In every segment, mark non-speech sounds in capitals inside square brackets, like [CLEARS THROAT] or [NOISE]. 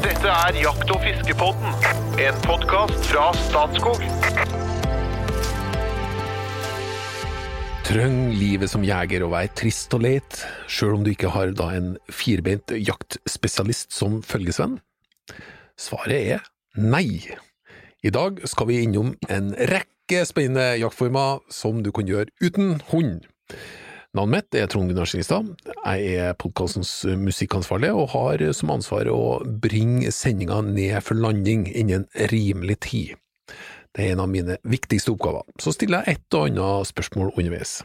Dette er Jakt- og fiskepodden, en podkast fra Statskog. Trøng livet som jeger og vær trist og leit, sjøl om du ikke har da en firbeint jaktspesialist som følgesvenn? Svaret er nei. I dag skal vi innom en rekke spennende jaktformer som du kan gjøre uten hund. Navnet mitt er Trond Gunnar Skingstad. Jeg er podkastens musikkansvarlig og har som ansvar å bringe sendinga ned for landing innen rimelig tid. Det er en av mine viktigste oppgaver. Så stiller jeg et og annet spørsmål underveis.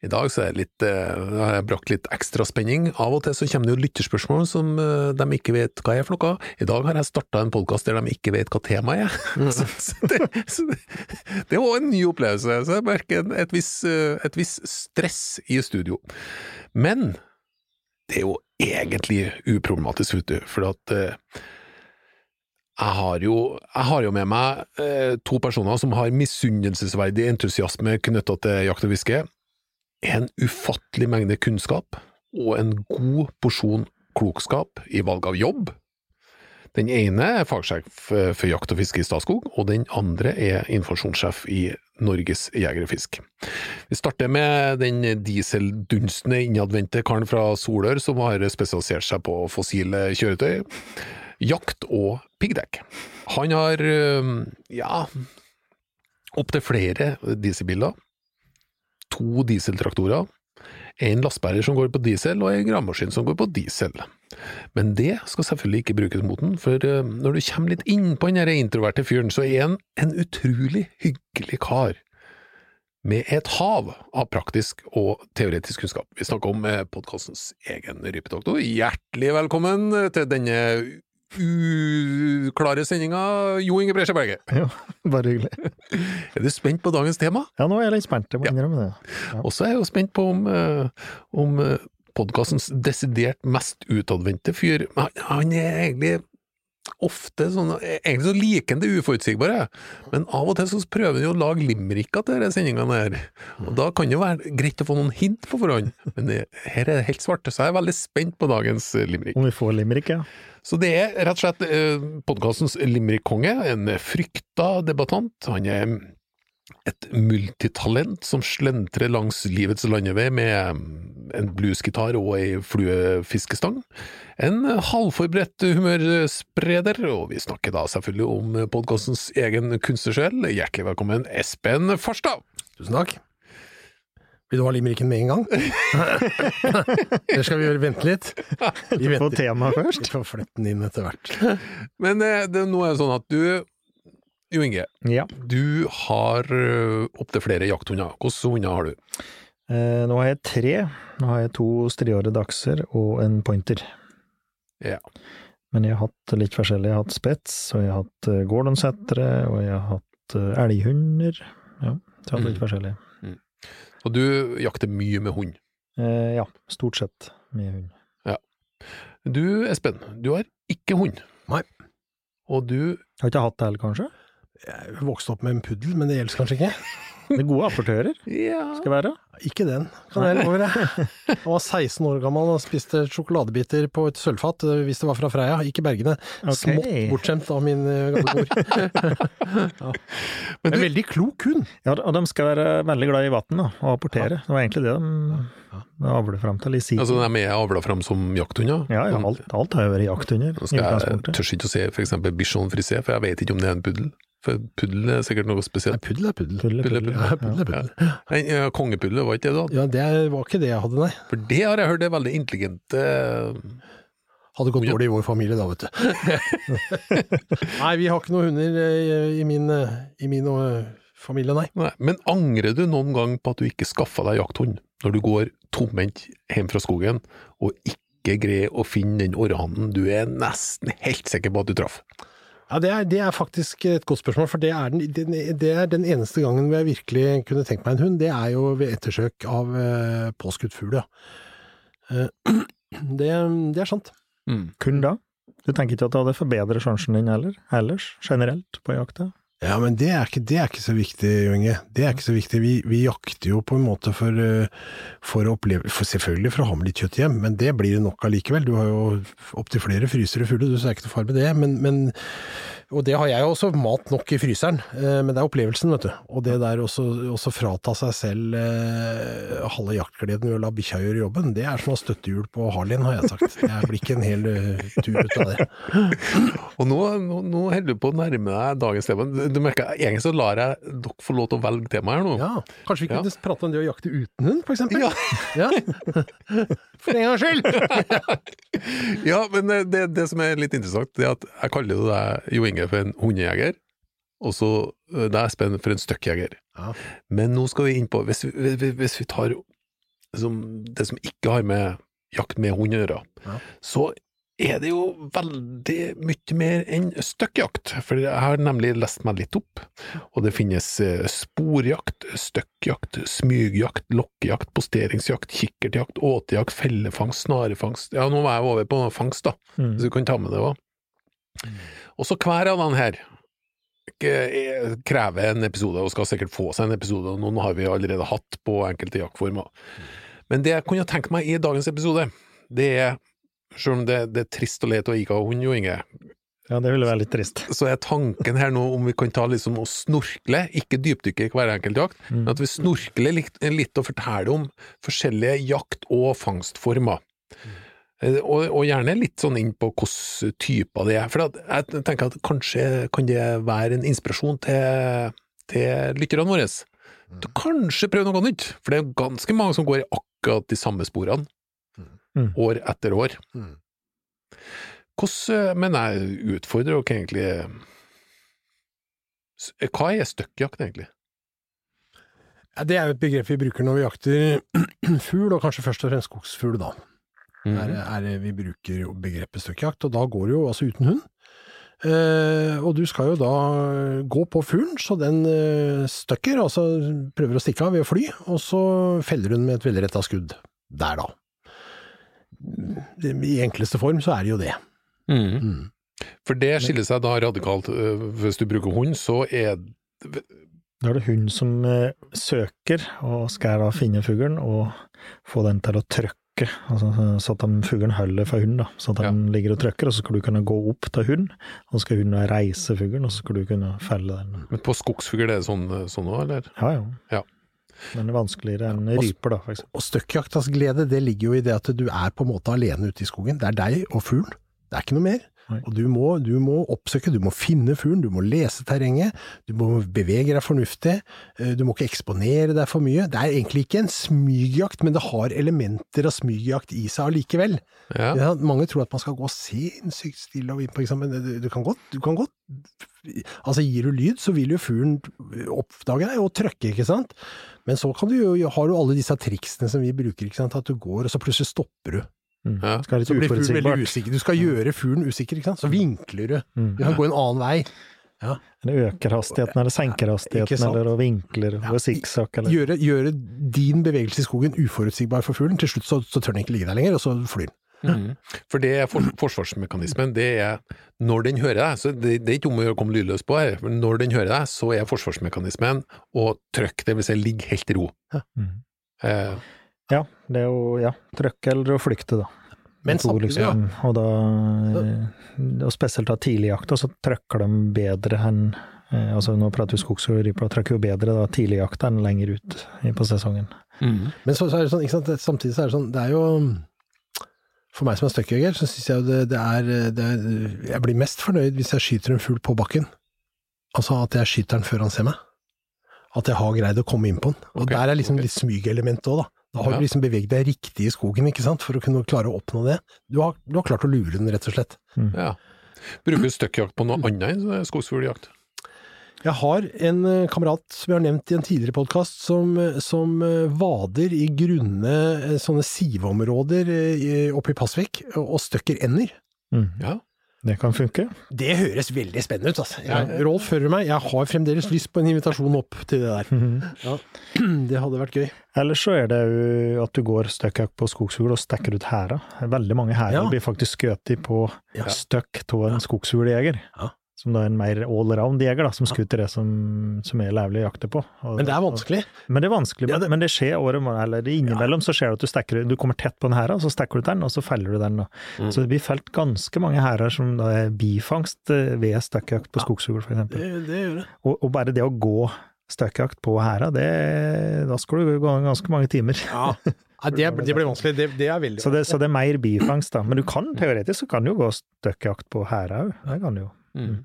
I dag så er det litt, eh, har jeg brakt litt ekstra spenning. Av og til så kommer det jo lytterspørsmål som eh, de ikke vet hva er for noe. I dag har jeg starta en podkast der de ikke vet hva temaet er. [LAUGHS] så, så det, så det, det òg en ny opplevelse. Så jeg merker et visst et viss stress i studio. Men det er jo egentlig uproblematisk, vet du, for at eh, jeg har, jo, jeg har jo med meg eh, to personer som har misunnelsesverdig entusiasme knytta til jakt og fiske. En ufattelig mengde kunnskap og en god porsjon klokskap i valg av jobb. Den ene er fagsjef for jakt og fiske i Statskog, og den andre er informasjonssjef i Norges Jeger og Fisk. Vi starter med den dieseldunstende innadvendte karen fra Solør som har spesialisert seg på fossile kjøretøy jakt og piggdekk. Han har, ja, opptil flere dieselbiler, to dieseltraktorer, en lastebærer som går på diesel og en gravemaskin som går på diesel. Men det skal selvfølgelig ikke brukes mot den, for øh, når du kommer litt inn på den introverte fyren, så er han en utrolig hyggelig kar. Med et hav av praktisk og teoretisk kunnskap. Vi snakker om podkastens egen rypedoktor. Hjertelig velkommen til denne uklare sendinga, Jo Inge Bresje Berge. [LAUGHS] Jo, bare hyggelig. [LAUGHS] Er du spent på dagens tema? Ja, nå er jeg litt spent, jeg må innrømme det. Ja. Og så er jeg jo spent på om, uh, om podkastens desidert mest utadvendte fyr han, han er egentlig ofte sånn Egentlig så liker han det uforutsigbare, men av og til så prøver han jo å lage limericker til disse sendingene her. Og da kan det jo være greit å få noen hint på forhånd, men det, her er det helt svart, så jeg er veldig spent på dagens eh, limerick. Om vi får limerick, ja. Så det er rett og slett eh, podkastens limerick-konge, en frykta debattant. Han er et multitalent som slentrer langs livets landevei med en bluesgitar og ei fluefiskestang. En halvforberedt humørspreder, og vi snakker da selvfølgelig om podkastens egen kunstnersjel. Hjertelig velkommen, Espen Farstad! Tusen takk. Vil du ha limericken med en gang? [LAUGHS] Eller skal vi gjøre vente litt? [LAUGHS] Vi venter venter. temaet Vi først. får flette den inn etter hvert. Men det, det, nå er det sånn at du, Jo Inge, Ja. du har uh, opptil flere jakthunder. Hvilke hunder har du? Eh, nå har jeg tre. Nå har jeg to striåre dachser og en pointer. Ja. Men jeg har hatt litt forskjellig. Jeg har hatt spets, og jeg har hatt uh, gordonsettere, og jeg har hatt eh, elghunder. Ja, så jeg har hatt litt Mm. forskjellig. Og du jakter mye med hund. Eh, ja, stort sett med hund. Du, Espen, du har ikke hund. Nei. Og du Har ikke hatt det heller, kanskje? Jeg vokste opp med en puddel, men det gjelder kanskje ikke. [LAUGHS] Det gode apportører, Ja. skal være. Ikke den, kan jeg love deg. Han var 16 år gammel og spiste sjokoladebiter på et sølvfat, eh, hvis det var fra Freia, ikke Bergene. Okay. Smått bortskjemt av min eh, gamle mor. [LAUGHS] ja. Men En veldig klok hund. Ja, og de skal være veldig glad i vann og apportere. Det var egentlig det de avler fram til i sin altså, de er avla fram som jakthunder? Ja, ja, alt, alt har jo vært jakthunder jeg tør ikke å si for eksempel bichon frisé, for jeg vet ikke om det er en puddel. For puddel er sikkert noe Nei, spesielt. puddel er puddel. Puddel er Puddel er puddel, Ja, puddel er ja. puddel. Nei, ja, kongepuddel, var ikke det da? Ja, det var ikke det jeg hadde, nei. For det har jeg hørt er veldig intelligente Hadde gått dårlig i vår familie da, vet du. [LAUGHS] nei, vi har ikke noen hunder eh, i min, eh, i min eh, familie, nei. Nei, Men angrer du noen gang på at du ikke skaffa deg jakthund, når du går tomhendt hjem fra skogen og ikke greier å finne den orrhannen du er nesten helt sikker på at du traff? Ja, det er, det er faktisk et godt spørsmål, for det er den, den, det er den eneste gangen hvor jeg virkelig kunne tenkt meg en hund. Det er jo ved ettersøk av eh, påskutt fugl, ja. Eh, [CLEARS THROAT] det, det er sant. Mm. Kun da? Du tenker ikke at det hadde forbedret sjansen din heller, ellers, generelt, på jakta? Ja, men det er ikke, det er ikke så viktig, Junge. Det er ikke så viktig. Vi, vi jakter jo på en måte for, eh, for å oppleve for Selvfølgelig for å ha med litt kjøtt hjem, men det blir det nok allikevel. Du har jo opptil flere frysere fulle, du, så er ikke noe far med det. Men, men, og det har jeg jo også, mat nok i fryseren. eh, Men det er opplevelsen, vet du. Og det der også frata seg selv eh, halve jaktgleden ved å la bikkja gjøre jobben, det er som å ha støttehjul på Harlin, har jeg sagt. Jeg blir ikke en hel eh, tur ut av det. [LAUGHS] Og nå, nå, nå holder du på å nærme deg dagens tema. Du, merker, Egentlig så lar jeg dere få lov til å velge tema her nå. Ja, Kanskje vi Ja. prate om det å jakte uten hund, for eksempel? Ja. Ja. [LAUGHS] For en gangs skyld! Ja, men eh, det, det som er litt interessant, det er at jeg kaller jo deg Jo Inge for en hundejeger, og så eh, deg Espen for en støkkjeger. Ja. Men nå skal vi inn på, hvis vi, hvis- hvis vi tar liksom, det som ikke har med jakt med hund å gjøre, Ja. så er det jo veldig mye mer enn støkkjakt. For jeg har nemlig lest meg litt opp, og det finnes eh, sporjakt, støkkjakt, smygjakt, lokkejakt, posteringsjakt, kikkertjakt, åtejakt, fellefangst, snarefangst Ja, nå var jeg over på fangst, da, Mm. så du kan ta med det òg. Og så hver av den her eh, krever en episode, og skal sikkert få seg en episode, og noen har vi allerede hatt på enkelte jaktformer. Men det jeg kunne tenke meg i dagens episode, det er, selv om det, det er trist og leit å ikke ha hund, Jo Inge, Ja, det ville være litt trist. så er tanken her nå om vi kan ta liksom og snorkle, ikke dypdykke i hver enkelt jakt, Mm. men at vi snorkler litt, litt og forteller om forskjellige jakt- og fangstformer. Eh, Og, og gjerne litt sånn inn på hvilke typer det er. For jeg tenker at kanskje kan det være en inspirasjon til, til lytterne våre. Mm. kanskje prøve noe nytt, for det er ganske mange som går i akkurat de samme sporene, Mm. år etter år. Mm. Hvordan, men jeg utfordrer dere egentlig Hva er støkkjakt, egentlig? Ja, det er jo et begrep vi bruker når vi jakter [CLEARS THROAT] fugl, og kanskje først og fremst skogsfugl, da. Er, er, vi bruker begrepet støkkjakt, og da går det jo altså uten hund. Eh, og du skal jo da gå på fuglen, så den eh, støkker, altså prøver å stikke av ved å fly, og så feller hun med et velretta skudd der, da. I enkleste form så er det jo det. Mm. Mm. For det skiller seg da radikalt. øh, Hvis du bruker hund, så er Da er det hund som eh, søker, og skal da finne fuglen og få den til å trykke, altså, så at fuglen holder for hunden, da. Så at den ligger og trykker, og så skal du kunne gå opp til hunden, og så skal hunden reise fuglen, og så skal du kunne felle den. Men på skogsfugl er det sånn sånn eller? Ja, ja. Ja. Men det er vanskeligere enn ryper, da, for. Og støkkjaktas glede, det ligger jo i det at du er på en måte alene ute i skogen. Det er deg og fuglen. Det er ikke noe mer. Og du må, du må oppsøke, du må finne fuglen, du må lese terrenget, du må bevege deg fornuftig, eh, du må ikke eksponere deg for mye. Det er egentlig ikke en smygjakt, men det har elementer av smygjakt i seg allikevel. Ja. Ja, mange tror at man skal gå sinnssykt stille og inn på eksamen. Du, du kan godt, du kan godt Altså, gir du lyd, så vil jo fuglen oppdage deg og trøkke, ikke sant? Men så kan du jo, har du alle disse triksene som vi bruker, ikke sant? At du går, og så plutselig stopper du. Mm. Ja. Skal Så blir fuglen veldig usikker. Du skal gjøre fuglen usikker, ikke sant? Så vinkler du. Mm. Du kan gå en annen vei. Eller øker hastigheten, eller senker hastigheten, eller og vinkler, Ja. og sikksakk, eller Gjøre, gjøre din bevegelse i skogen uforutsigbar for fuglen. Til slutt så, så tør den ikke ligge der lenger, og så flyr den. Mhm. For det er for, forsvarsmekanismen. Det er når den hører deg, så det, det er ikke om å gjøre å komme lydløs på her, men når den hører deg, så er forsvarsmekanismen å trykke, det vil si ligge helt i ro. Mm. Eh, Ja, det er jo ja, trykke eller å flykte, da. Men To, samtidig, ja. liksom, Og da, eh, og spesielt da tidligjakta, så trøkker de bedre enn eh, altså Nå prater vi skogs- og rype, da trykker jo bedre da tidligjakta enn lenger ut på sesongen. Mm. Men så, så er det sånn, ikke sant, samtidig så er det sånn, det er jo For meg som er stuckjeger, så syns jeg jo det, det, er, det er Jeg blir mest fornøyd hvis jeg skyter en fugl på bakken. Altså at jeg skyter den før han ser meg. At jeg har greid å komme inn på den. Og okay, der er liksom okay. litt smygelement òg, da. Da har Ja. du liksom beveget deg riktig i skogen, ikke sant, for å kunne klare å oppnå det. Du har, du har klart å lure den, rett og slett. ja. Bruker du støkkjakt på noe annet enn skogsfugljakt? Jeg har en eh, kamerat som jeg har nevnt i en tidligere podkast, som, eh, som eh, vader i grunne eh, sånne siveområder eh, oppe i Pasvik og og støkker ender. Mm. Ja. Det kan funke. Det høres veldig spennende ut, altså. Ja. Rolf hører meg, jeg har fremdeles lyst på en invitasjon opp til det der. [CLEARS THROAT] Det hadde vært gøy. Eller så er det jo at du går støkkjakt på skogsfugl og stikker ut hæra. Veldig mange hærer Ja. blir faktisk skutt på Ja. støkk av en skogsfugljeger. Ja. Som da er en mer allround-jeger, som skuter det som, som er lovlig å jakte på. Og, Men det er vanskelig. Og, men det er vanskelig, Ja, det- men det skjer året, eller innimellom ja. så skjer det at du stekker, du kommer tett på en hære, så stekker du den, og så feller du den. Mm. Så det blir felt ganske mange hærer som da er bifangst eh, ved støkkjakt på skogsfugl, f.eks. Det, det gjør det. Og, og bare det å gå støkkjakt på hæra, da skal du gå ganske mange timer. Ja. Nei, [LAUGHS] det, det blir vanskelig. Det, det er veldig Så det, så det er mer bifangst, da. Men du kan teoretisk så kan du jo gå støkkjakt på hæra òg. Det kan du jo. Mm.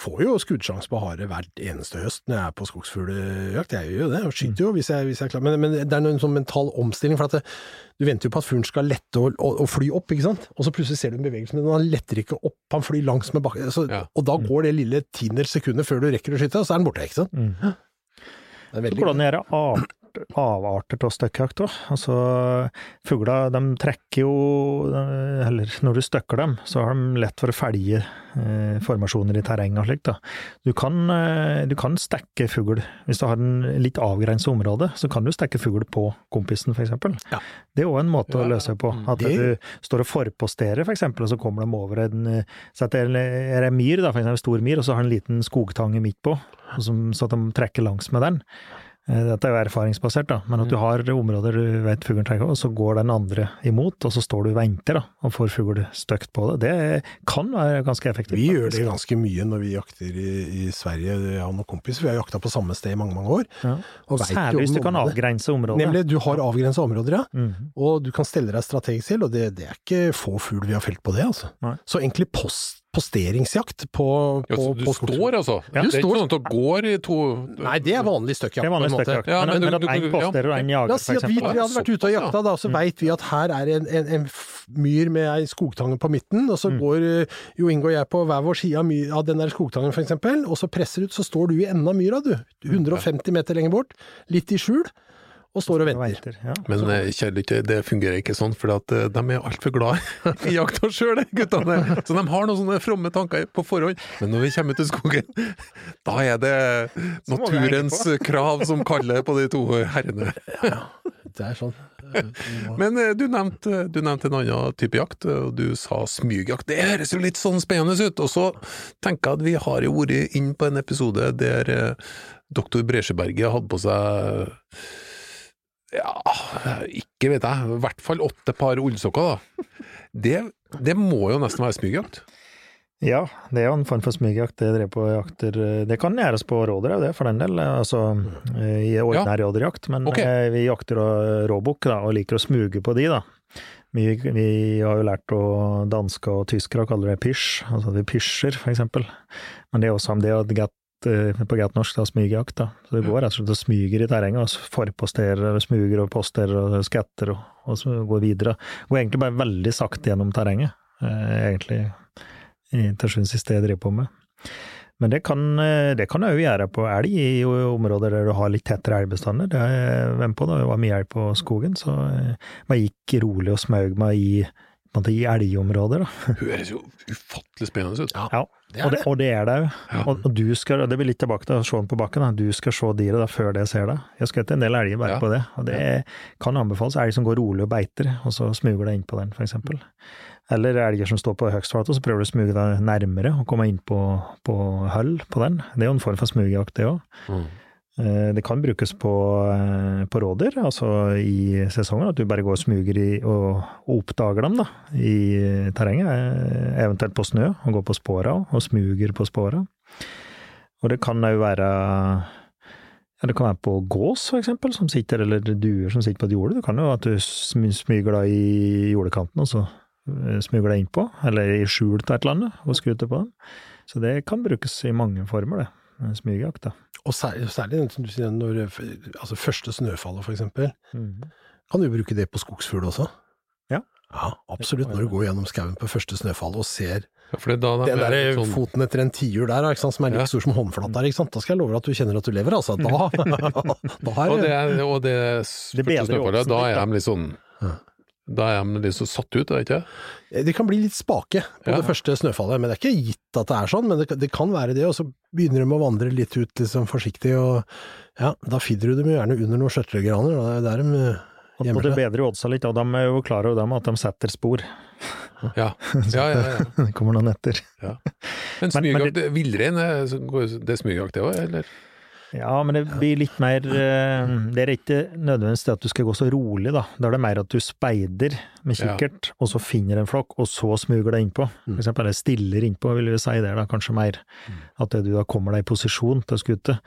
Får jo skuddsjanse på hare hvert eneste høst når jeg er på skogsfugljakt. Jeg gjør jo det, og skyter jo hvis jeg, hvis jeg er klar. Men, men det er en sånn mental omstilling, for at det, du venter jo på at fuglen skal lette og, og, og fly opp, ikke sant? Og så plutselig ser du en bevegelse, men han letter ikke opp, han flyr langs med bakken. Så, Ja. Og da går det lille tiendedels sekundet før du rekker å skyte, og så er den borte, ikke sant? Mm. Det er veldig går det an å gjøre avarter av støkkjakt òg. Altså, fugler de trekker jo Eller når du støkker dem, så har de lett for å felge eh, formasjoner i terrenget og slikt. Du kan, eh, du kan stekke fugl Hvis du har en litt avgrenset område, så kan du stekke fugl på kompisen, f.eks. Ja. Det er òg en måte Ja, å løse på. At Det- du står og forposterer, f.eks., og så kommer de over en eh, Så det er en myr, da, for eksempel stor myr, og så har den en liten skogtange midt på, og som, så at de trekker langs med den. Eh, Dette er jo erfaringsbasert, da, men at Mm. du har områder du vet fuglen trenger, og så går den andre imot, og så står du og venter da, og får fugl støkt på det. Det kan være ganske effektivt. Vi gjør det ganske mye når vi jakter i, i Sverige, jeg og noen kompiser. Vi har jakta på samme sted i mange, mange år. Ja. Og Særlig hvis du kan avgrense området. Nemlig, du har avgrensa områder, ja. Mhm. Og du kan stelle deg strategisk til, og det, det er ikke få fugl vi har felt på det, altså. Nei. Så egentlig post, posteringsjakt på, Ja, på, så du på står altså? Ja. Det Du er ikke står- sånn at du går i to Nei, det er vanlig støkkjakt. Det. Ja, men, men du- men at én posterer og én La jager, oss si at vi tre hadde vært ute og jakta, da, så veit vi at her er en, en, en myr med ei skogtange på midten, og så Mm. går eh, Jo Inge og jeg på hver vår side av, myr, av den der skogtangen f.eks., og så presser ut, så står du i enden av myra, du. 150 meter lenger bort, litt i skjul, og står og venter. Venter, ja. Men eh, kjære det fungerer ikke sånn, for at eh, de er altfor glad [LAUGHS] i jakta sjøl, guttene. Så de har noen sånne fromme tanker på forhånd. Men når vi kommer ut i skogen, [LAUGHS] da er det naturens [LAUGHS] krav som kaller på de to herrene. Det er sånn. Men eh, du nevnte, du nevnte en annen type jakt, og du sa smygjakt. Det høres jo litt sånn spennende ut. Og så tenker jeg at vi har jo vært inn på en episode der doktor Bresjeberget hadde på seg ja, ikke vet jeg, i hvert fall åtte par ullsokker, da. Det, det må jo nesten være smygjakt? Ja, det er jo en form for smygjakt. Det drev på jakter Det kan gjøres på rådyr, det, for den del. Altså eh, i ordinær rådyrjakt. Men Ok. eh, vi jakter råbukk, da, og liker å smuge på de, da. Vi, vi har jo lært å danske og tyskere kaller det pysj, altså vi pysjer, for eksempel. Men det er også det å get, eh, på godt norsk, da, smygjakt, da. Så det går rett og slett og smyger i terrenget, og forposterer, smuger og posterer og skatter, og, og så går videre. Går egentlig bare veldig sakte gjennom terrenget, eh, egentlig i- til sjuende siste det jeg driver på med. Men det kan, eh, det kan jeg jo gjøre på elg i områder der du har litt tettere elgbestander. Det har jeg vært på da det var mye elg på skogen, så man jeg gikk rolig og smaug meg i, i elgområder. Da. Høres jo ufattelig spennende ut. Ja, Ja, det og, det, og det er det jo. Ja. Og, du skal, det blir litt tilbake til å se den på bakken, da. du skal se dyret da, før det ser deg. Jeg skal til en del elger bare Ja. på det, og det kan anbefales. Elg som går rolig og beiter, og så smuger inn på den, eksempel. Eller elger som står på høgstflate, og så prøver du å smuge deg nærmere og komme inn på, på høll på den. Det er jo en form for smugjakt, det òg. Mm. Det kan brukes på, eh, på rådyr, altså i sesongen, at du bare går og smuger i og, oppdager dem da, i terrenget, eh, eventuelt på snø, og går på spora og smuger på spora. Og det kan òg være ja, det kan være på gås, for eksempel, som sitter, eller duer som sitter på et jorde. Det kan jo at du smy- smyger deg i jordekanten, og så eh, smyger deg innpå, eller i skjul til et eller annet, og skruter på dem. Så det kan brukes i mange former, det. eh, Smygjakt, da. Og særlig, særlig den som du sier, når eh, altså første snøfallet, for eksempel. Mhm. Kan du bruke det på skogsfugl også? Ja. Ja, absolutt. Når du går gjennom skauen på første snøfallet og ser Ja, for det er da den er der sånn- foten etter en tiur der, ikke sant, som er like Ja. stor som håndflata, der, da skal jeg love deg at du kjenner at du lever, altså. Da, [LAUGHS] [LAUGHS] da er Og det, er- og det, Det bedrer jo Da er de litt sånn Ja. Da er de litt så satt ut, er det ikke? Det kan bli litt spake på Ja. det første snøfallet, men det er ikke gitt at det er sånn, men det, kan- det kan være det, og så begynner de å vandre litt ut liksom forsiktig, og ja, da finner du dem jo gjerne under noen skjørtlegraner, det er der de eh, Og, gjemmer og det bedrer jo oddsa litt, og de er jo klar over dem at de setter spor. Ja, ja, ja. ja. [LAUGHS] Det kommer noen etter. Ja. Men smygjakt, villrein, så går- det er smygjakt det òg, eller? Ja, men det blir litt mer eh, Det er ikke nødvendigvis det at du skal gå så rolig, da. Da er det mer at du speider med Ja. kikkert, og så finner en flokk, og så smuger deg innpå. For eksempel, eller stiller innpå, vil vi si det, da, kanskje mer. At du da kommer deg i posisjon til å skute.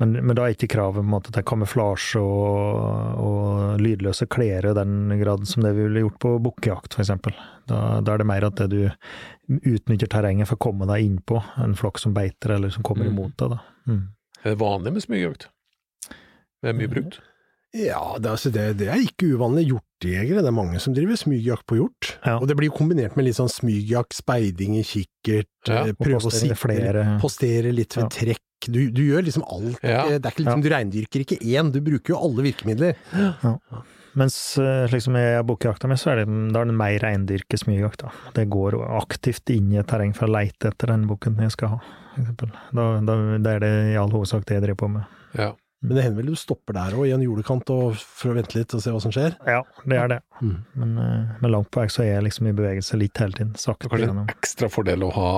Men, men da er ikke kravet på en måte til kamuflasje og, og lydløse klær i den grad som det vi ville gjort på bukkejakt, eksempel. Da, da er det mer at det du utnytter terrenget for å komme deg innpå en flokk som beiter, eller som kommer Mm. imot deg, da. Mm. Er det vanlig med smygjakt? Det er mye brukt. Ja, det, altså, det, det er ikke uvanlig. Hjortejegere, det er mange som driver smygjakt på hjort. Ja. Og det blir kombinert med litt sånn smygjakt, speiding i kikkert, Ja, eh, prøve å sitte flere. Postere litt ved Ja. trekk. Du, du gjør liksom alt. Ja. Det er ikke liksom, Du reindyrker ikke én, du bruker jo alle virkemidler. Mens eh, slik som jeg bukkejakta mi, så er det, da er det mer reindyrke smygjakt. Det går aktivt inn i et terreng for å leite etter den bukken jeg skal ha, eksempel. Da, da, er det i all hovedsak det jeg driver på med. Ja. Men det hender vel du stopper der òg, i en jordekant, og for å vente litt og se hva som skjer? Ja, det er det. Mm. Men, eh, men langt på vei så er jeg liksom i bevegelse litt hele tiden. Sakte kanskje en ekstra fordel å ha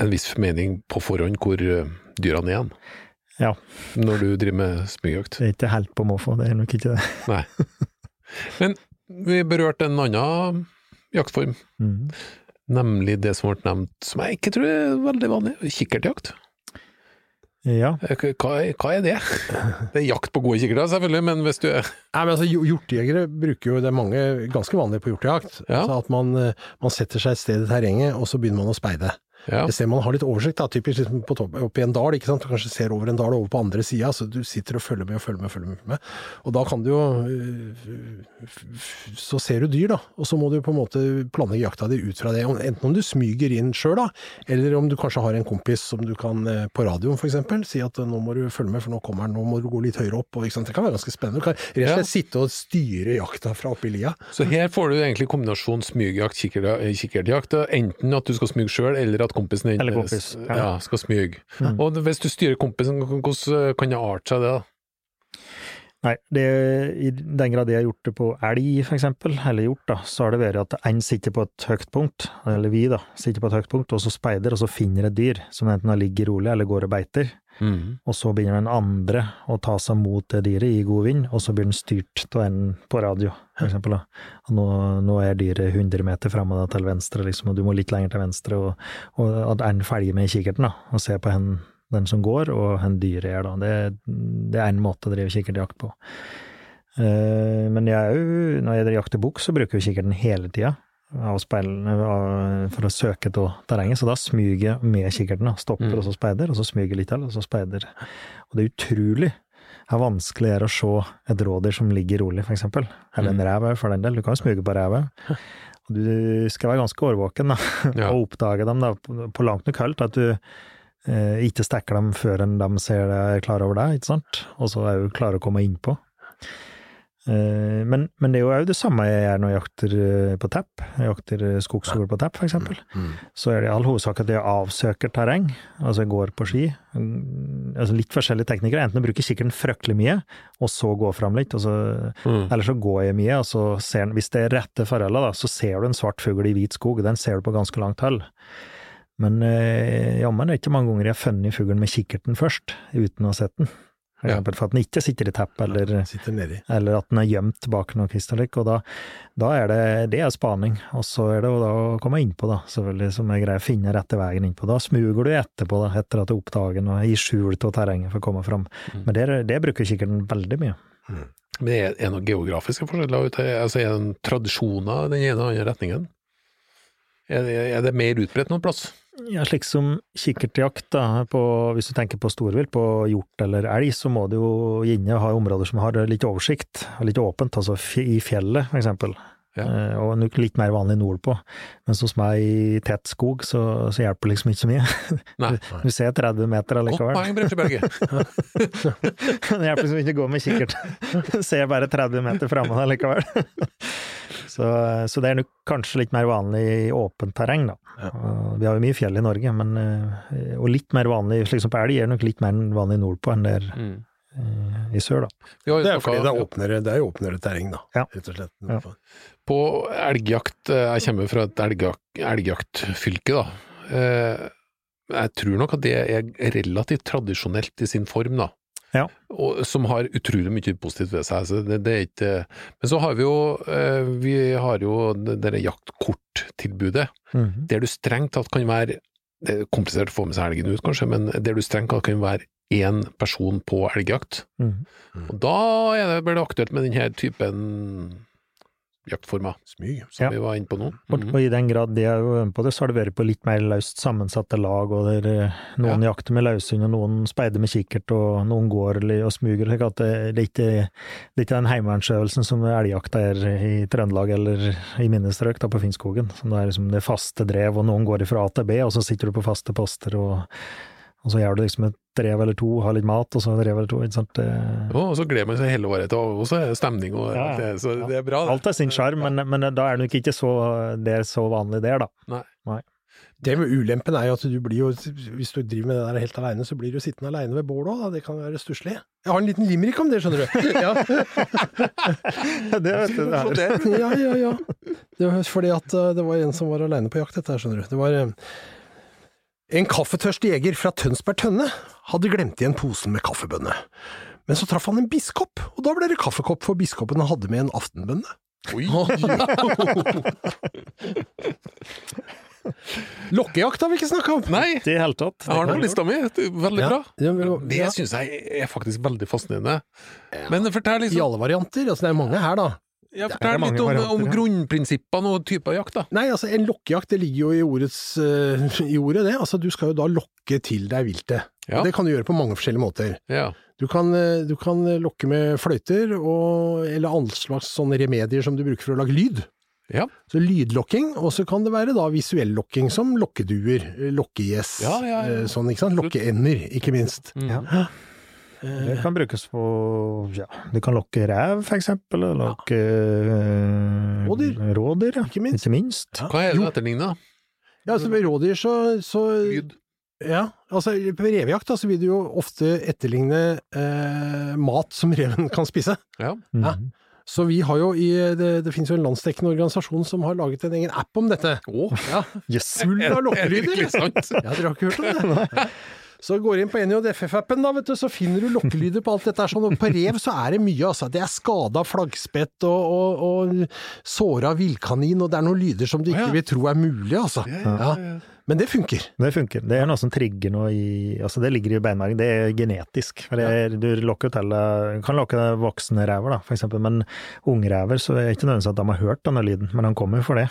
en viss formening på forhånd hvor eh, dyrene er igjen. Ja. Når du driver med smygjakt. Det er ikke helt på måfå, det er nok ikke det. Nei. [LAUGHS] Men vi berørte en annen jaktform, Mm. Nemlig det som ble nevnt, som jeg ikke tror er veldig vanlig, kikkertjakt. Ja. Eh, Hva, hva er det? Det er jakt på gode kikkerter, selvfølgelig, men hvis du er Nei, men altså, Hjortejegere bruker jo, det er mange ganske vanlige på hjortejakt, Ja. Altså at man, eh, man setter seg et sted i terrenget, og så begynner man å speide. Ja, Et sted man har litt oversikt, da, typisk liksom på topp, oppe i en dal, ikke sant, du kanskje ser over en dal over på andre sida, så du sitter og følger med og følger med og følger med. Og da kan du jo øh, Så ser du dyr, da, og så må du på en måte planlegge jakta di ut fra det. Enten om du smyger inn sjøl, da, eller om du kanskje har en kompis som du kan eh, på radioen eksempel, si at nå må du følge med, for nå kommer han, nå må du gå litt høyere opp. Og, ikke sant? Det kan være ganske spennende. Du kan rett og Ja. slett sitte og styre jakta fra oppi lia. Så her får du egentlig kombinasjon smygjakt, kikker- eh, kikkertjakt. Enten at du skal smyge sjøl, eller at kompisen din eh, kompis, ja. ja, skal smyge. Mm. Og hvis du styrer kompisen, hvordan kan det arte seg det? da? Nei, det, i den grad jeg har gjort det på elg, for eksempel, eller hjort, da, så har det vært at en sitter på et høyt punkt, eller vi, da, sitter på et høyt punkt, og så speider, og så finner et dyr som enten ligger rolig eller går og beiter. Og så begynner den andre å ta seg mot det dyret i god vind, og så blir den styrt av en på radio. Og nå, nå er dyret 100 meter framme til venstre, liksom, og du må litt lenger til venstre, og, og at en følger med i kikkerten, da, og ser på hen, den som går, og hen dyret er, da. Det, det er en måte å drive kikkertjakt på. Uh, men jeg når jeg jakter bukk, så bruker jeg kikkerten hele tida. Av speilene, for å søke etter terrenget, så da smyger jeg med kikkerten. Stopper Mm. og så speider, og så smyger litt til, og så speider. Og det er utrolig hvor vanskelig det er å se et rådyr som ligger rolig, eksempel. Eller en rev òg, for den del. Du kan jo smyge på rev. [LAUGHS] Og du skal være ganske årvåken da, Ja. og oppdage dem da, på, langt nok hold At du eh, ikke stekker dem før de ser deg klar over deg, ikke sant? Og så er du klar å komme innpå. Eh, men, men det er jo òg det samme jeg gjør når jeg jakter eh, på tepp. Jeg jakter eh, skogsfugl på tepp, for eksempel. Så er det i all hovedsak at jeg avsøker terreng, altså jeg går på ski. Mm, Altså litt forskjellige teknikere. Enten jeg bruker kikkerten fryktelig mye, og så gå fram litt, så Mm. eller så går jeg mye, og så ser hvis det er rette forholdene, så ser du en svart fugl i hvit skog, den ser du på ganske langt hold. Men jammen er det ikke mange ganger jeg har funnet fuglen med kikkerten først, uten å ha sett den. For Ja. eksempel for at den ikke sitter i tepp, eller, eller at den er gjemt bak noe kristallikk, og da, da er det, det er spaning. Og så er det å komme innpå, da, selvfølgelig, som jeg greier å finne rette veien innpå. Da smuger du etterpå, da, etter at du oppdager og i skjul av terrenget for å komme fram. Mm. Men det, det bruker kikkerten veldig mye. Men er det noen geografiske forskjeller? ute? Altså, er det en tradisjoner i den ene og andre retningen? Er det, er det mer utbredt noen plass? Ja, slik som kikkertjakt, da, på, hvis du tenker på storvilt, på hjort eller elg, så må du jo gjerne ha områder som har litt oversikt, litt åpent, altså i fjellet, for eksempel. Ja. Eh, og nok litt mer vanlig nordpå. Mens hos meg i tett skog, så, så hjelper det liksom ikke så mye. Nei. [LAUGHS] Du ser 30 meter allikevel. Godt poeng, Bremseberget. [LAUGHS] Det hjelper liksom ikke å gå med kikkert. Du [LAUGHS] Ser bare 30 meter framme allikevel. Så, så det er nok kanskje litt mer vanlig i åpent terreng, da. Ja. Vi har jo mye fjell i Norge, men, eh, og litt mer vanlig, slik som på elg, er nok litt mer vanlig nordpå enn det er Mm. Eh, i sør, da. Jo Det er jo fordi det er åpnere, det er jo åpnere terreng, da. Ja. Rett og slett. Ja. På elgjakt, eh, jeg kommer fra et elgjakt, elgjaktfylke, da. Eh, jeg tror nok at det er relativt tradisjonelt i sin form, da. Ja. Og, som har utrolig mye positivt ved seg. Så det, det er ikke Men så har vi jo, vi har jo det jaktkorttilbudet, mm -hmm. der du strengt tatt kan være Det er komplisert å få med seg elgen ut, kanskje, men der du strengt tatt kan være én person på elgjakt. Mhm. Og da er det, blir det aktuelt med denne typen jaktformer, Smyg. som Ja. vi var inne på nå. Og, Mhm. og i den grad de er øvende på det, så har det vært på litt mer løst sammensatte lag, og der noen noen jakter med løshund, og noen speider med kikkert, og noen går og smuger. slik at det, det, er ikke, det er ikke den heimevernsøvelsen som elgjakta er i Trøndelag eller i mine strøk da, på Finnskogen. Som det er liksom det faste drev, og noen går fra A til B, og så sitter du på faste poster, og, og så gjør du liksom et drev eller to, har litt mat, og så en rev eller to. ikke sant? Det, Og så gleder man seg hele året til, og så er det stemning, og Ja, ja. det, så det er bra. det. alt har sin sjarm, men, men da er det nok ikke så, det er så vanlig der, da. Det med ulempen er jo at du blir jo, hvis du driver med det der helt aleine, så blir du sittende aleine ved bålet òg, det kan være stusslig. Jeg har en liten limerick om det, skjønner du. [LAUGHS] Ja, det vet du, det er. ja, ja. ja. Det var fordi at eh, det var en som var aleine på jakt, dette her, skjønner du. Det var eh, en kaffetørst jeger fra Tønsberg Tønne hadde glemt igjen posen med kaffebønne. Men så traff han en biskop, og da ble det kaffekopp, for biskopen hadde med en aftenbønne. Oi! [LAUGHS] Lokkejakt har vi ikke snakka om! Nei, det er det hele tatt. jeg har den på lista mi. Veldig ja. Veldig bra. Ja, men- Det ja, syns jeg er faktisk veldig fascinerende. Men fortell liksom I alle varianter. Altså, det er mange her, da. Ja, det fortell litt om, om grunnprinsippene og typer jakt, da. Nei, altså en lokkejakt, det ligger jo i, ordets, uh, i ordet det. Altså du skal jo da lokke til deg viltet. Ja. Det kan du gjøre på mange forskjellige måter. Ja. Du kan, eh, du kan lokke med fløyter, og, eller alle slags sånne remedier som du bruker for å lage lyd. Ja. Så lydlokking, og så kan det være da visuell lokking som lokkeduer, eh, lokkegjess, Ja, ja, ja. eh, sånn, ikke sant? Lokkeender, ikke minst. Mm. Ja. Det kan brukes på ja, Du kan lokke rev, for eksempel, eller lokke ja. Rådyr. rådyr, ja. Ikke minst. Ikke minst. Ja. Hva er det etterligna? Ja, altså med rådyr så, så Lyd? Ja, altså på revejakt da, så vil du jo ofte etterligne eh, mat som reven kan spise. Ja. Ja. Mhm. Så vi har jo i Det, det finnes jo en landsdekkende organisasjon som har laget en egen app om dette. Å, Ja, Yes. Full av [LAUGHS] er lokkelyder! Ja, dere har ikke hørt om det? [LAUGHS] [LAUGHS] Så går du inn på NJFF-appen, da, vet du, så finner du lokkelyder på alt dette her. Sånn, og på rev så er det mye, altså. Det er skada flaggspett og, og, og såra villkanin, og det er noen lyder som du ikke vil tro er mulig, altså. Ja. Men det funker. Det funker. Det er noe som trigger noe i Altså, det ligger i beinmargen. Det er genetisk. Det er, du lokker til Kan lokke voksne rever, da, for eksempel. Men ungrever, så er det ikke nødvendigvis at de har hørt denne lyden, men de kommer for det.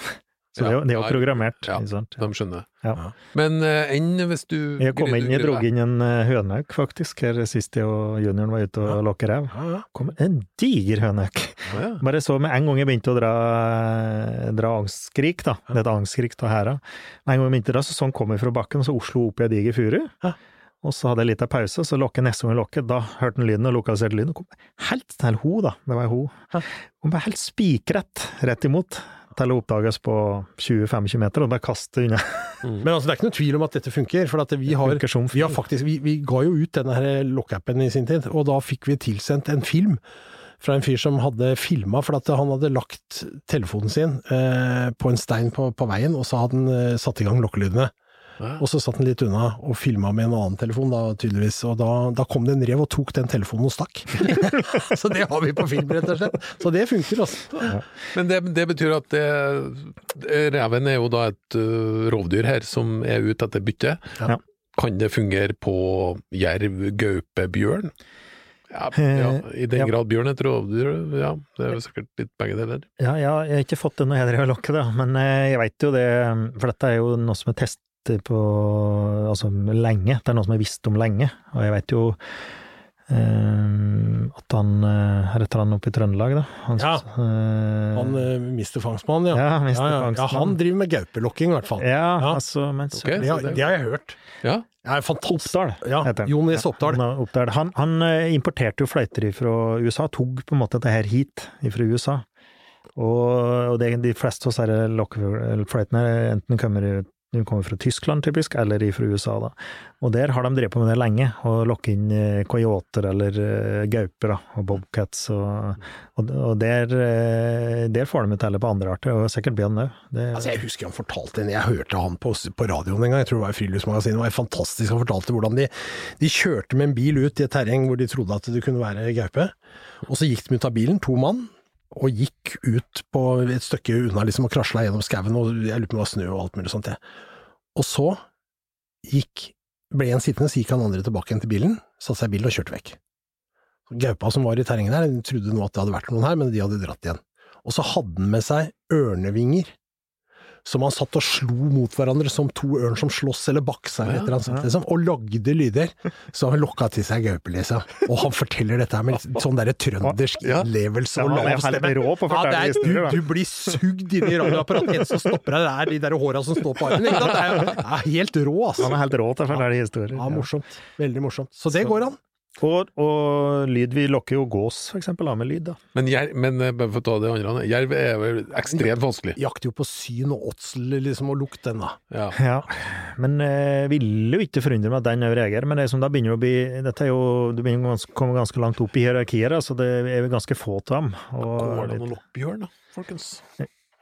Så det jo, det er jo programmert. ja. Ikke sant? De skjønner. Ja. Men uh, enn hvis du Jeg kom inn, jeg dro inn en eh, hønauk, faktisk, her sist jeg og junioren var ute og lokke rev. Ja, ja. kom en diger ja. [LAUGHS] Bare så med en gang jeg begynte å dra, dra angstskrik, da. Det er et angstskrik av hæra. Med en gang jeg begynte da, så sånn kom jeg fra bakken, og så Oslo opp i ei diger furu. Ja. Og så hadde jeg litt av pause, så lokket neste gang jeg lokket, da hørte han lyden og lokaliserte lyden, og kom helt til ho, da, det var ei ho. Ja. Kom helt spikrett rett imot, til å oppdages på 20-25 meter, og bare kaste unna. Men altså, det er ikke noe tvil om at dette funker, for at vi har, vi har faktisk, vi, vi ga jo ut denne her lokkappen i sin tid, og da fikk vi tilsendt en film fra en fyr som hadde filma, for han hadde lagt telefonen sin eh, på en stein på, på veien, og så hadde han eh, satt i gang lokkelydene. Ja. Og så satt han litt unna og filma med en annen telefon, da, tydeligvis. Og da, da kom det en rev og tok den telefonen og stakk. [LAUGHS] så det har vi på film, rett og slett. Så det funker, altså. Men det, det betyr at det, reven er jo da et uh, rovdyr her som er ute etter bytte. Ja. Kan det fungere på jerv, gaupe, bjørn? Ja, ja, I den Ja. grad bjørn er et rovdyr, ja. Det er jo sikkert litt begge deler. Ja, ja, jeg har ikke fått det når jeg drev og lokket, da, men eh, jeg veit jo det, for dette er jo noe som er testet på altså lenge, det er noe som jeg visst om lenge, og jeg veit jo eh, at han Her heter han oppe i Trøndelag, da. Han, Ja. eh, Han eh, Mr. Fangstmann, ja. Ja, mister Ja, ja. ja, han driver med gaupelokking, i hvert fall. ja, Ja. altså, men så Ok. Det, har, det har jeg hørt. Ja, Det er. Oppdal Ja, heter han. Jon S. Oppdal. Han, han, han importerte jo fløyter fra USA, tok på en måte dette her hit fra USA. Og, og det, de fleste av disse lokkefløytene enten kommer De kommer fra Tyskland, typisk, eller fra USA, da. Og der har de drevet på med det lenge, å lokke inn eh, coyoter eller eh, gauper, da, og bobcats, og, og, og der, eh, der får de ut heller på andre arter, og sikkert bjørn òg. Altså, jeg husker han fortalte en, jeg hørte han på, på radioen en gang, jeg tror det var i Friluftsmagasinet, det var fantastisk, han fortalte hvordan de, de kjørte med en bil ut i et terreng hvor de trodde at det kunne være gaupe, og så gikk de ut av bilen, to mann, og gikk ut på et stykke unna liksom og krasla gjennom skauen, og jeg lurer på om det var snø og alt mulig sånt. Jeg. Og så gikk, ble en sittende, så gikk han andre tilbake igjen til bilen, satte seg i bilen og kjørte vekk. Gaupa som var i terrenget der, de trodde nå at det hadde vært noen her, men de hadde dratt igjen. Og så hadde han med seg ørnevinger, som han satt og slo mot hverandre som to ørn som slåss eller baksa eller et eller annet liksom, og lagde lyder. Så han lokka til seg gaupe, liksom. Og han forteller dette her med sånn derre trøndersk innlevelse og lav stemme. Ja, det er, du, du blir sugd inn i radioapparatet, en som stopper deg, det er de der håra som står på armen. Det er helt rå, altså. Han er helt rå til å fortelle historier. Ja, morsomt. Veldig morsomt. Så det går an. Og, og lyd, vi lokker jo gås, for eksempel, da, med lyd, da. Men, jerv, men eh, for å ta det andre, jerv er vel ekstremt vanskelig. Jakter jo på syn og åtsel, liksom, og lukt den, da. Ja. Ja, men eh, vil jo ikke forundre meg at den òg reagerer. Men det er som da begynner å bli Dette er jo Du begynner å komme ganske langt opp i hierarkiet, så det er jo ganske få av dem. Går det an å lokke bjørn, da, folkens?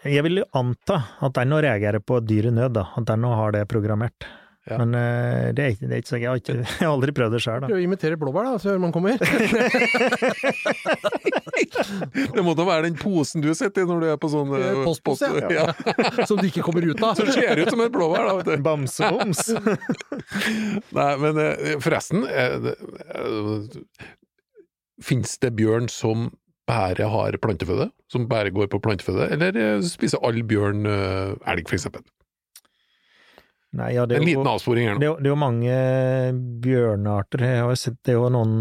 jeg vil jo anta at den òg reagerer på dyr i nød, da. At den òg har det programmert. Ja. Men uh, det er ikke, det er ikke så jeg har, ikke, [LAUGHS] jeg har aldri prøvd det sjøl. Prøv å imitere blåbær, da, så hører man kommer. [LAUGHS] Det må da være den posen du sitter i når du er på sånn eh, Postpose, post- ja. Som du ikke kommer ut av. [LAUGHS] Som ser ut som et blåbær, da, vet du. Bamseboms! Nei, men eh, forresten eh, Fins det bjørn som bare har planteføde? Som bare går på planteføde? Eller eh, spiser all bjørn eh, elg, for eksempel? Nei, ja, det En jo liten avsporing her Det nå. jo- det er jo mange bjørnearter. Jeg har sett, det er jo noen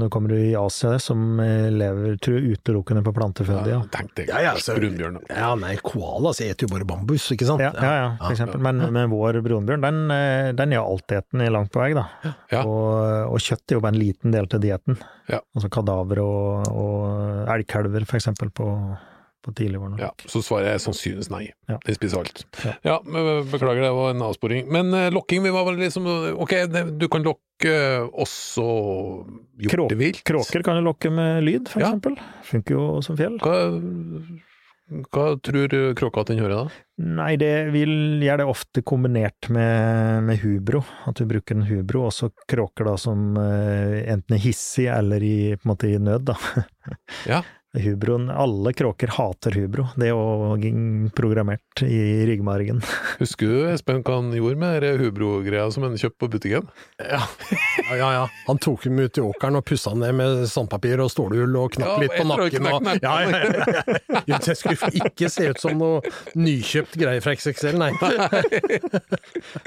Nå kommer du i Asia som eh, lever tror jeg, utelukkende på planteføde, ja. Tenk deg Ja, ja, altså, brunbjørn. Ja, nei, koala spiser jo bare bambus, ikke sant? Ja, ja, ja, for eksempel. Men, men vår brunbjørn, den, eh, den er altetende langt på vei, da. Ja. Og, og kjøtt er jo bare en liten del til dietten. Ja. Altså kadaver og, og elgkalver, for eksempel, på, på tidlig vår. Ja, så svaret er sannsynligvis nei. Ja. De spiser alt. Ja. Ja, Beklager, det var en avsporing. Men eh, lokking, vi var vel liksom Ok, det, du kan lokke også hjortevilt. Kråker kan du lokke med lyd, for Ja. eksempel. Funker jo som fjell. Hva, hva tror kråka at den hører da? Nei, det vil gjøre det ofte kombinert med, med hubro, at du bruker en hubro, og så kråker da som eh, enten er hissig eller i, på en måte i nød, da. Ja. Hubroen, alle kråker hater hubro, det er jo programmert i ryggmargen. Husker du Espen hva han gjorde med hubro-greia som han kjøpte på butikken? Ja. ja, ja, ja. Han tok dem ut i åkeren og pussa ned med sandpapir og stålull og knakk Ja, litt på nakken. Og, ja, ja, ja, ja. Det skulle ikke se ut som noe nykjøpt greie fra XXL, nei.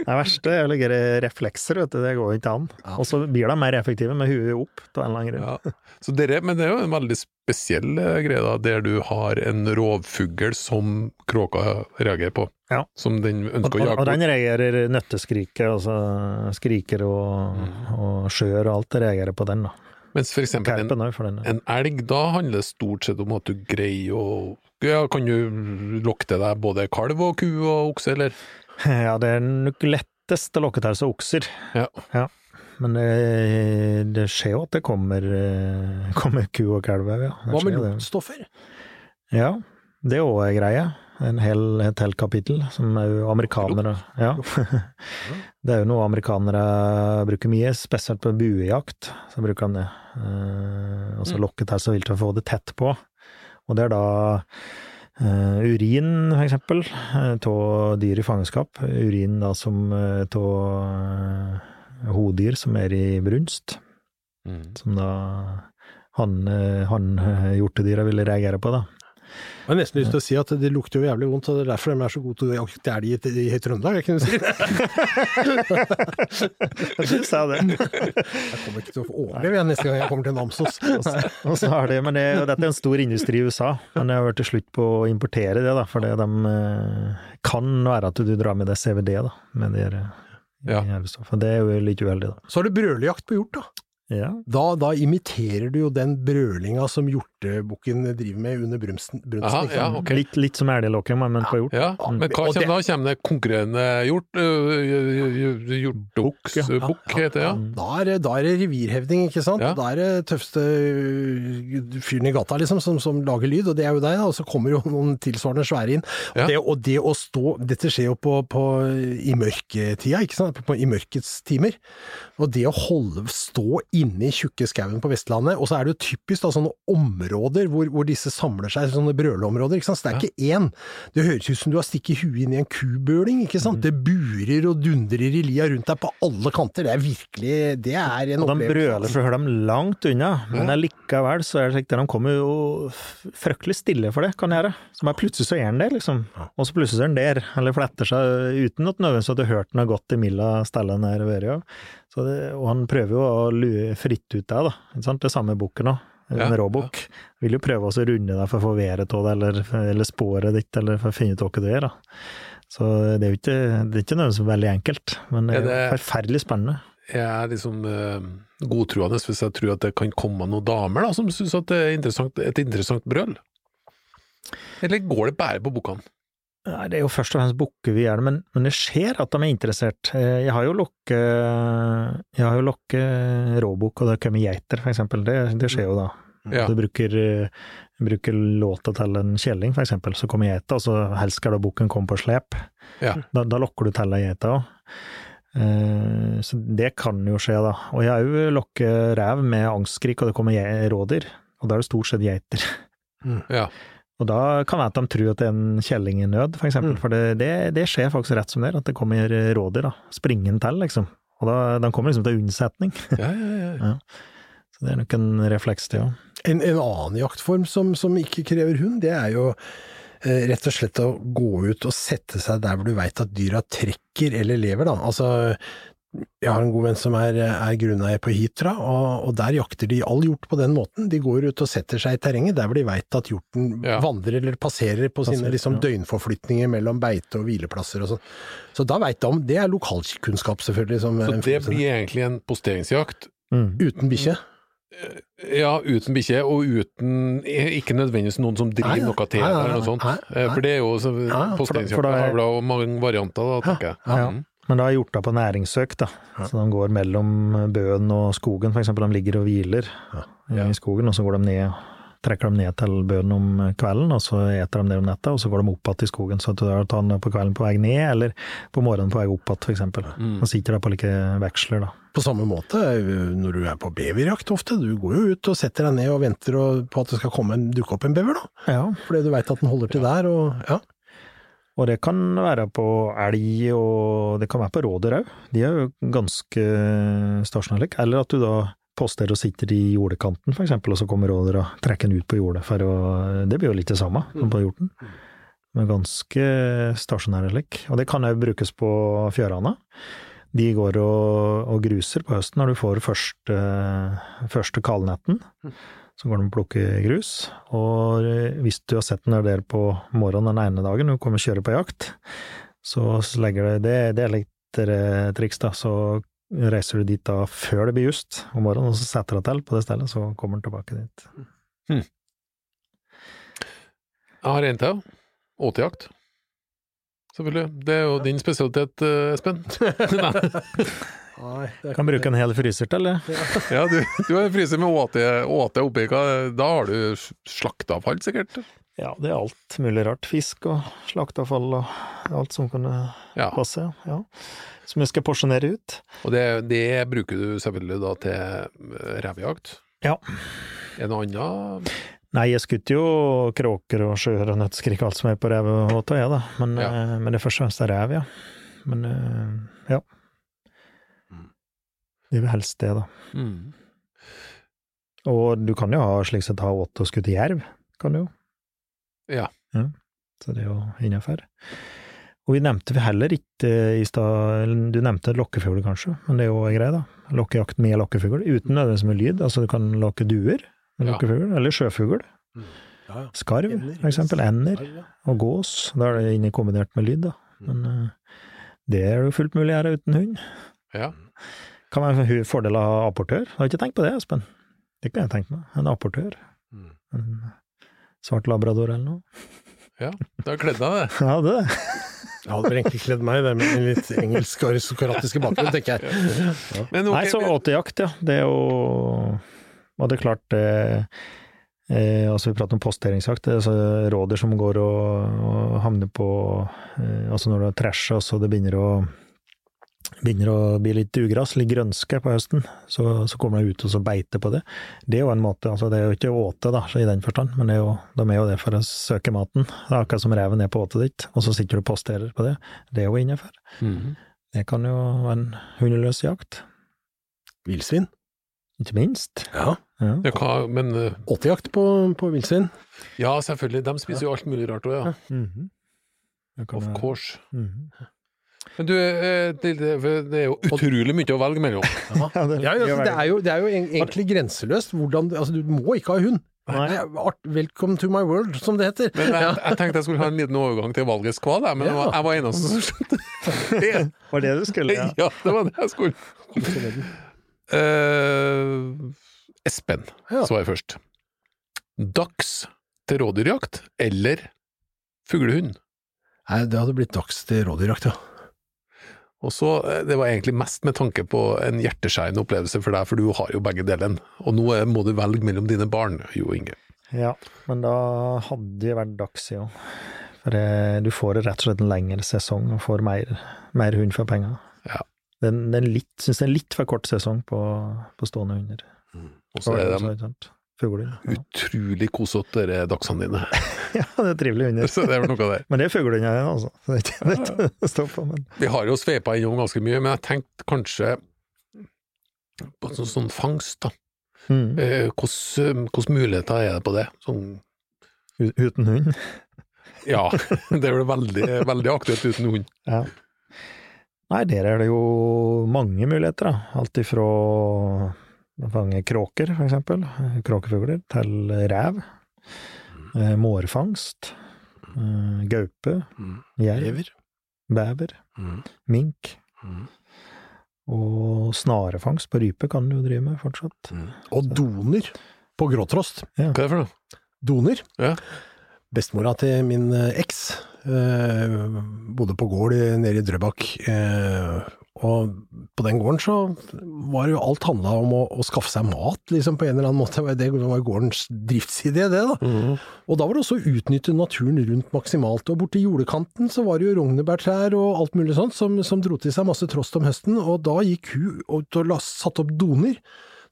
Det verste er å legge reflekser, vet du, det går ikke an. Og så blir de mer effektive med huet opp, på en eller annen grunn. Ja. Så dere, men det er jo en veldig spesiell greie, da, der du har en rovfugl som kråka reagerer på. Ja. Som den Og, ønsker å og, jage og den reagerer nøtteskriket, altså skriker og, og skjør og alt, reagerer på den, da. Mens for eksempel en, en elg, da handler det stort sett om at du greier å ja, Kan du lokke til deg både kalv og ku og okse, eller? [LAUGHS] Ja, det er nok lettest å lokke til seg okser. Ja. Ja. Men det, det skjer jo at det kommer, eh, [LAUGHS] kommer ku og kalv òg, ja. Det Hva med luktstoffer? Ja, det er òg ei greie. En hel, et helt kapittel, som er jo amerikanere [LAUGHS] Ja. Det er jo noe amerikanere bruker mye, spesielt på buejakt. Så bruker de det. Eh, og så lokket lokke til seg vilt for å få det tett på. Og det er da Uh, urin, for eksempel, av dyr i fangenskap. Urin da som av hodyr som er i brunst. Som da han, eh, han ville reagere på, da. Jeg har nesten lyst til å si at det lukter jo jævlig vondt, og det er derfor de er så gode til å jakte elg i, i Trøndelag, jeg kunne si [LAUGHS] det. Du sa det. Jeg kommer ikke til å overleve igjen neste gang jeg kommer til Namsos. [LAUGHS] Og så har det, men det, dette er en stor industri i USA, men jeg har vært til slutt på å importere det, da, for det de eh, kan være at du drar med deg CVD, da, med de eh, Ja. jævligstoffene. Det er jo litt uheldig, da. Så har du brølejakt på hjort, da. Ja. Da, da imiterer du jo den brølinga som hjort, hjortebukken driver med under brunsten. brunsten Aha, ja, okay. Litt, litt som elglokking, men på hjort. Ja, men hva og det- kommer da? Kommer det konkurrerende hjort? Hjortbuks ja. heter det, ja. Da er, da er det revirhevding, ikke sant? Ja. Da er det tøffeste fyren i gata, liksom, som, som lager lyd, og det er jo deg, da. Og så kommer jo noen tilsvarende svære inn. Ja. Det, og det å stå Dette skjer jo på, på, i mørketida, ikke sant? På, I mørkets timer. Og det å holde, stå inne i tjukke skauen på Vestlandet, og så er det jo typisk da sånne områder hvor, hvor disse samler seg, sånne brøleområder, ikke sant. Så det er ikke én. Det høres ut som du har stikket huet inn i en kubøling, ikke sant. Det burer og dundrer i lia rundt deg på alle kanter. Det er virkelig Det er en Og de brøler for å høre dem langt unna, men allikevel så er det slik de kommer jo fryktelig stille for det, kan gjøre. Så bare plutselig så er han der, liksom. Og så plutselig så er han der, eller fletter seg uten at nødvendigvis at du hørte hørt noe godt imilla stellet der vært. Ja. Så det, og han prøver jo å lue fritt ut deg, da. Det samme boken òg. Ja, En råbukk. Vil jo prøve å runde deg for å få været av det, eller, eller sporet ditt, eller for å finne ut hva du er, da. Så det er jo ikke, det er ikke nødvendigvis veldig enkelt, men det er, Er det- jo forferdelig spennende. Jeg er liksom uh, godtroende hvis jeg tror at det kan komme noen damer da, som syns at det er interessant, et interessant brøl. Eller går det bare på bukkene? Nei, det er jo først og fremst bukker vi gjør det, men, men det skjer at de er interessert. Eh, Jeg har jo lokket jo lokket råbukk, og det kommer geiter, for eksempel. Det, det skjer jo da. Ja. Du bruker, eh, bruker låta til en kjelling, for eksempel, så kommer geita, og så helst skal da bukken komme på slep. Ja. Da, da lokker du til ei geita òg. Så det kan jo skje, da. Og jeg jo lokket rev med angstskrik, og det kommer rådyr. Og da er det stort sett geiter. [LAUGHS] Ja. Og da kan være at de tror at det er en kjelling i nød, for eksempel. Mm. For det, det, det skjer faktisk rett som det er, at det kommer rådyr, da. Springende til, liksom. Og da, de kommer liksom til unnsetning. Ja, ja, ja. [LAUGHS] Så det er nok en refleks, det òg. En, en annen jaktform som, som ikke krever hund, det er jo eh, rett og slett å gå ut og sette seg der hvor du veit at dyra trekker eller lever, da. Altså, jeg har en god venn som er, er grunneier på Hitra, og, og der jakter de all hjort på den måten. De går ut og setter seg i terrenget der hvor de veit at hjorten Ja. vandrer eller passerer på sine liksom, ja. døgnforflytninger mellom beite og hvileplasser og sånn. Så da veit de om Det er lokalkunnskap, selvfølgelig. Som, Så det blir egentlig en posteringsjakt Mm. Uten bikkje. Ja, uten bikkje, og uten Ikke nødvendigvis noen som driver noe til eller noe sånt. Eh, For det er jo så- Ja, for da- Posteringsjakt for da er- har mange varianter, da, tenker jeg. Mm. Men da er hjorta på næringssøk, da. Så de går mellom bøen og skogen, eksempel. De ligger og hviler i skogen, og så går de ned trekker de ned til bøen om kvelden, og så eter de det om natta, og så går de opp igjen i skogen. Så du tar den på kvelden på vei ned, eller på morgenen på vei opp igjen, eksempel. Mm. Og sitter der på like veksler, da. På samme måte når du er på beverjakt ofte. Du går jo ut og setter deg ned og venter på at det skal komme en, dukke opp en bever, da. Ja. Fordi du veit at den holder til der, og ja. Og det kan være på elg, og det kan være på rådyr òg. De er jo ganske stasjonære. Eller at du da posterer og sitter i jordekanten, eksempel, og så kommer råder og trekker den ut på jordet for å Det blir jo litt det samme som på hjorten. Men ganske stasjonære lik. Og det kan òg brukes på fjørane. De går og, og gruser på høsten når du får første, første kalnetten. Så går de og plukker grus. Og hvis du har sett den der på morgenen den ene dagen, du kommer og kjører på jakt, så legger det Det, det er litt eh, triks, da. Så reiser du dit da før det blir just om morgenen, og så setter du til på det stedet, så kommer han tilbake dit. Jeg har en til. Åtejakt. Selvfølgelig. Det er jo din spesialitet, eh, Espen. [LAUGHS] Nei. Kan bruke en hel fryser til, det. Ja, du, du har fryser med åte, åte oppi. Da har du slakteavfall, sikkert? Ja, det er alt mulig rart. Fisk og slakteavfall og alt som kan Ja. passe. Ja. Som jeg skal porsjonere ut. Og det, det bruker du selvfølgelig da til eh, revejakt? Ja. Er det noe annet? Nei, jeg skutter jo kråker og sjøer og nøttskrik, alt som er på rev og åte, jeg, da. Men, Ja. eh, men det er først og fremst rev, ja. Men eh, ja. Det er vel helst det, da. Mm. Og du kan jo ha slik sett ha åtte og skutt jerv, kan du jo. Ja. Så det er jo innafor. Og vi nevnte vi heller ikke i stad Du nevnte lokkefugl, kanskje, men det er jo en greie, da. Lokkejakt med lokkefugl, uten nødvendigvis med lyd. Altså du kan lokke duer med Ja. lokkefugl, eller sjøfugl. Ja, ja. Skarv, for eksempel. Ender og gås. Da er det inne kombinert med lyd, da. Men eh, det er jo fullt mulig å gjøre uten hund. Ja. Kan være en fordel av apportør. Jeg Har ikke tenkt på det, Espen? Det kan jeg tenke meg. En apportør. Mm. En svart labrador eller noe. Ja, du har kledd deg, det. [LAUGHS] Ja, det. Jeg hadde vel egentlig kledd meg det med min litt engelsk aristokratiske bakgrunn, tenker jeg. Men Okay, Nei, så åtejakt, ja. Det er jo Og det er klart det eh, Altså, vi prater om posteringsjakt. Det er altså rådyr som går og, og havner på eh, Altså, når det er trash, og så det begynner å begynner å bli litt ugras, litt grønske på høsten, så, så kommer de ut og så beiter på det. Det er jo en måte, altså det er jo ikke åte da, i den forstand, men det er jo, de er jo det for å søke maten. Det er akkurat som reven er på åtet ditt, og så sitter du og posterer på det. Det er jo innafor. Mm -hmm. Det kan jo være en hundeløs jakt, Villsvin. ikke minst. Ja. Ja. Ja, hva, men eh, Åtejakt på, på villsvin. ja, selvfølgelig, de spiser jo alt mulig rart òg, ja. Mhm. Det kan Of course. course. Mhm. Men du, eh, det, er jo utrolig mye å velge mellom. Ja, det, Ja, altså, det, er jo, det er jo egentlig grenseløst hvordan Altså, du må ikke ha hund. Welcome to my world, som det heter. Men jeg, jeg tenkte jeg skulle ha en liten overgang til valgets kval, men var, jeg var eneste som skjønte [LAUGHS] det. var det du skulle, ja. Ja, det var det jeg skulle. Uh, Espen Ja. svarer først. Dags til rådyrjakt eller fuglehund? Nei, det hadde blitt dags til rådyrjakt, ja. Og så, eh, Det var egentlig mest med tanke på en hjerteskjærende opplevelse for deg, for du har jo begge delene. Og nå eh, må du velge mellom dine barn, Jo Inge. Ja, men da hadde det vært dags, ja. For eh, du får rett og slett en lengre sesong og får mer, mer hund for penger. Ja. Den, den litt, synes det er litt for kort sesong på, på stående hunder. Og så er de Fuglehund. Ja. utrolig kosete, de dagsene dine. [LAUGHS] ja, det er trivelige hunder. Så det er vel noe der. Men det er fuglehunder, ja, altså. [LAUGHS] Det er ikke det er ikke på, men Vi har jo sveipa innom ganske mye, men jeg tenkte kanskje på sånn, sånn fangst, da. mm. Eh, hvordan muligheter er det på det? Sånn, Uten hund. ja, det er vel veldig, veldig aktuelt uten hund. Ja. Nei, der er det jo mange muligheter, da. Alt ifra fange kråker, for eksempel, kråkefugler, til rev, Mm. mårfangst, Gaupe. gaupe, jerv, Lever. bever, Mm. mink, Mm. og snarefangst på rype kan du jo drive med fortsatt. Og doner på gråtrost. Hva er det for noe? Doner. Ja. Bestemora til min eh, eks eh, bodde på gård nede i Drøbak. Eh, og på den gården så var jo alt handla om å, å skaffe seg mat, liksom på en eller annen måte. Det var gårdens driftsidé, det da. Og da var det også å utnytte naturen rundt maksimalt. Og borti jordekanten så var det jo rognebærtrær og alt mulig sånt som, som dro til seg masse trost om høsten, og da gikk hun ut og satte opp doner,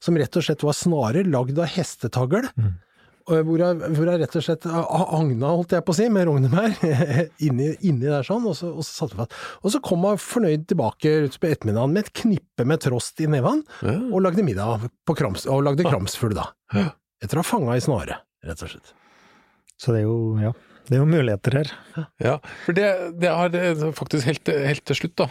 som rett og slett var snarer lagd av hestetagl. Og Hvor jeg, hvor jeg rett og slett a- agna, holdt jeg på å si, med rognebær [LAUGHS] inni, inni der sånn, og så, og så satte vi fast. Og så kom hun fornøyd tilbake utpå ettermiddagen med et knippe med trost i neven, Ja. og lagde middag på krams, og lagde kramsfugl da. Ja. Etter å ha fanga i snare, rett og slett. Så det er jo, ja, det er jo muligheter her. Ja, for det, det er faktisk helt, helt til slutt, da.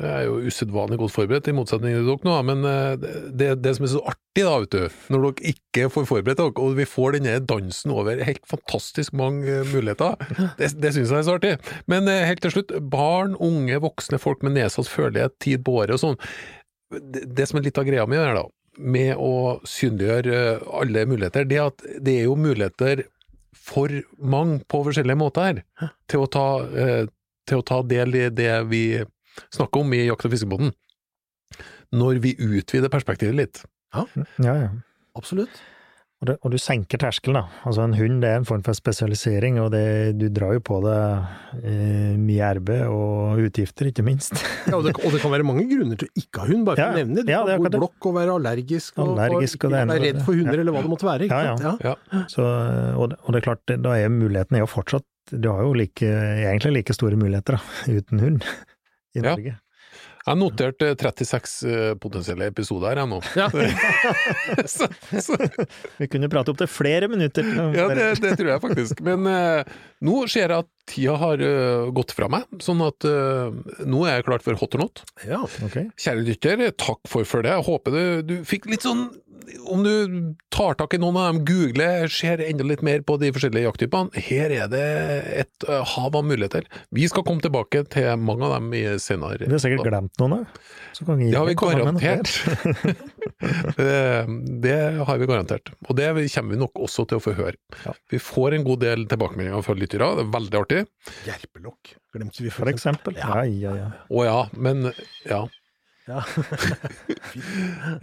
Jeg er jo usedvanlig godt forberedt, i motsetning til dere nå, men eh, det, det som er så artig, da, vet du, når dere ikke får forberedt dere, og vi får denne dansen over helt fantastisk mange eh, muligheter, [LAUGHS] det, det syns jeg er så artig. Men eh, helt til slutt, barn, unge, voksne folk med nedsatt følelighet, tid på året og sånn, det, det som er litt av greia mi her, da, med å synliggjøre alle muligheter, det at det er jo muligheter for mange på forskjellige måter her, til å ta, til å ta del i det vi snakker om i Jakt- og fiskebåten, når vi utvider perspektivet litt. Ja, ja. Absolutt. Og, det, og du senker terskelen, da. Altså en hund det er en form for spesialisering, og det, du drar jo på deg eh, mye arbeid og utgifter, ikke minst. [LAUGHS] Ja, og, det, og det kan være mange grunner til å ikke ha hund, bare for Ja, å nevne det. Du ja, det er kan bo i blokk og være allergisk, og, Allergisk og og det og være redd for hunder, ja. eller hva det måtte være. Ikke Ja, sant? Ja. Så, og, det, og det er klart, da er muligheten er jo fortsatt Du har jo like, egentlig like store muligheter da, uten hund i Ja. Norge. Jeg har notert eh, 36 eh, potensielle episoder her, jeg nå. [LAUGHS] Ja. [LAUGHS] så, så, Vi kunne prate opp til flere minutter. ja, det, det tror jeg faktisk. Men uh, nå ser jeg at tida har uh, gått fra meg, sånn at uh, nå er jeg klart for hot or not. Ja. okay. Kjære lytter, takk for følget. Jeg håper du, du fikk litt sånn om du tar tak i noen av dem, googler, ser enda litt mer på de forskjellige jakttypene, her er det et uh, hav av muligheter. Vi skal komme tilbake til mange av dem i senere. Vi har sikkert glemt noen òg. Det har vi garantert. [LAUGHS] [LAUGHS] det, det har vi garantert. Og det kommer vi nok også til å få høre. Ja. Vi får en god del tilbakemeldinger fra lyttere, det er veldig artig. Jerpelokk glemte vi For eksempel. Ja, ja, ja. Å ja, men ja. Ja. [LAUGHS]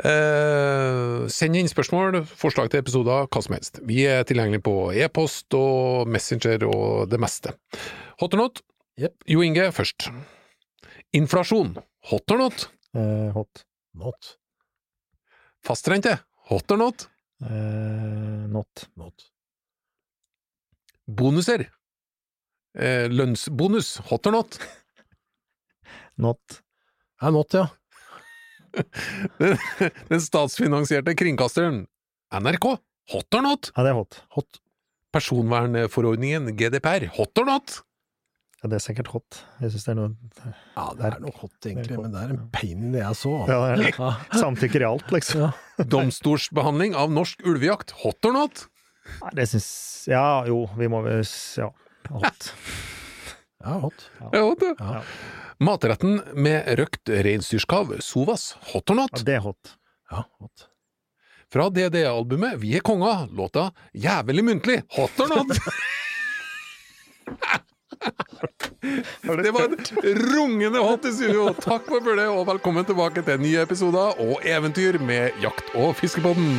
Eh, send inn spørsmål, forslag til episoder, hva som helst. Vi er tilgjengelige på e-post og Messenger og det meste. Hot or not? Yep. Jo Inge først. Inflasjon. Hot or not? Eh, hot. Not. Fastrente. Hot or not? Uh, not. Not. Bonuser. Eh, lønnsbonus. Hot or not? Not. [LAUGHS] Er not, ja. [LAUGHS] Den, den statsfinansierte kringkasteren. NRK. Hot or not? Ja, det er hot. Hot. Personvernforordningen GDPR. Hot or not? Ja, det er sikkert hot. Jeg syns det er noe Ja, det er noe hot, egentlig, men det er en pain in the ass òg. Ja, det er det. [LAUGHS] Samtykker i alt, liksom. Ja. Domstolsbehandling av norsk ulvejakt. Hot or not? Nei, det syns Ja, jo, vi må vel [LAUGHS] Ja. Hot. ja, hot. Ja, hot, ja. Matretten med røkt reinsdyrskav, Sovas. Hot or not? Ja, det er hot. Ja, hot. Fra DDE-albumet Vi er konga, låta Jævlig muntlig. Hot or not? [LAUGHS] Det var en rungende hot i studio. Takk for følget, og velkommen tilbake til nye episoder og eventyr med Jakt- og fiskepodden.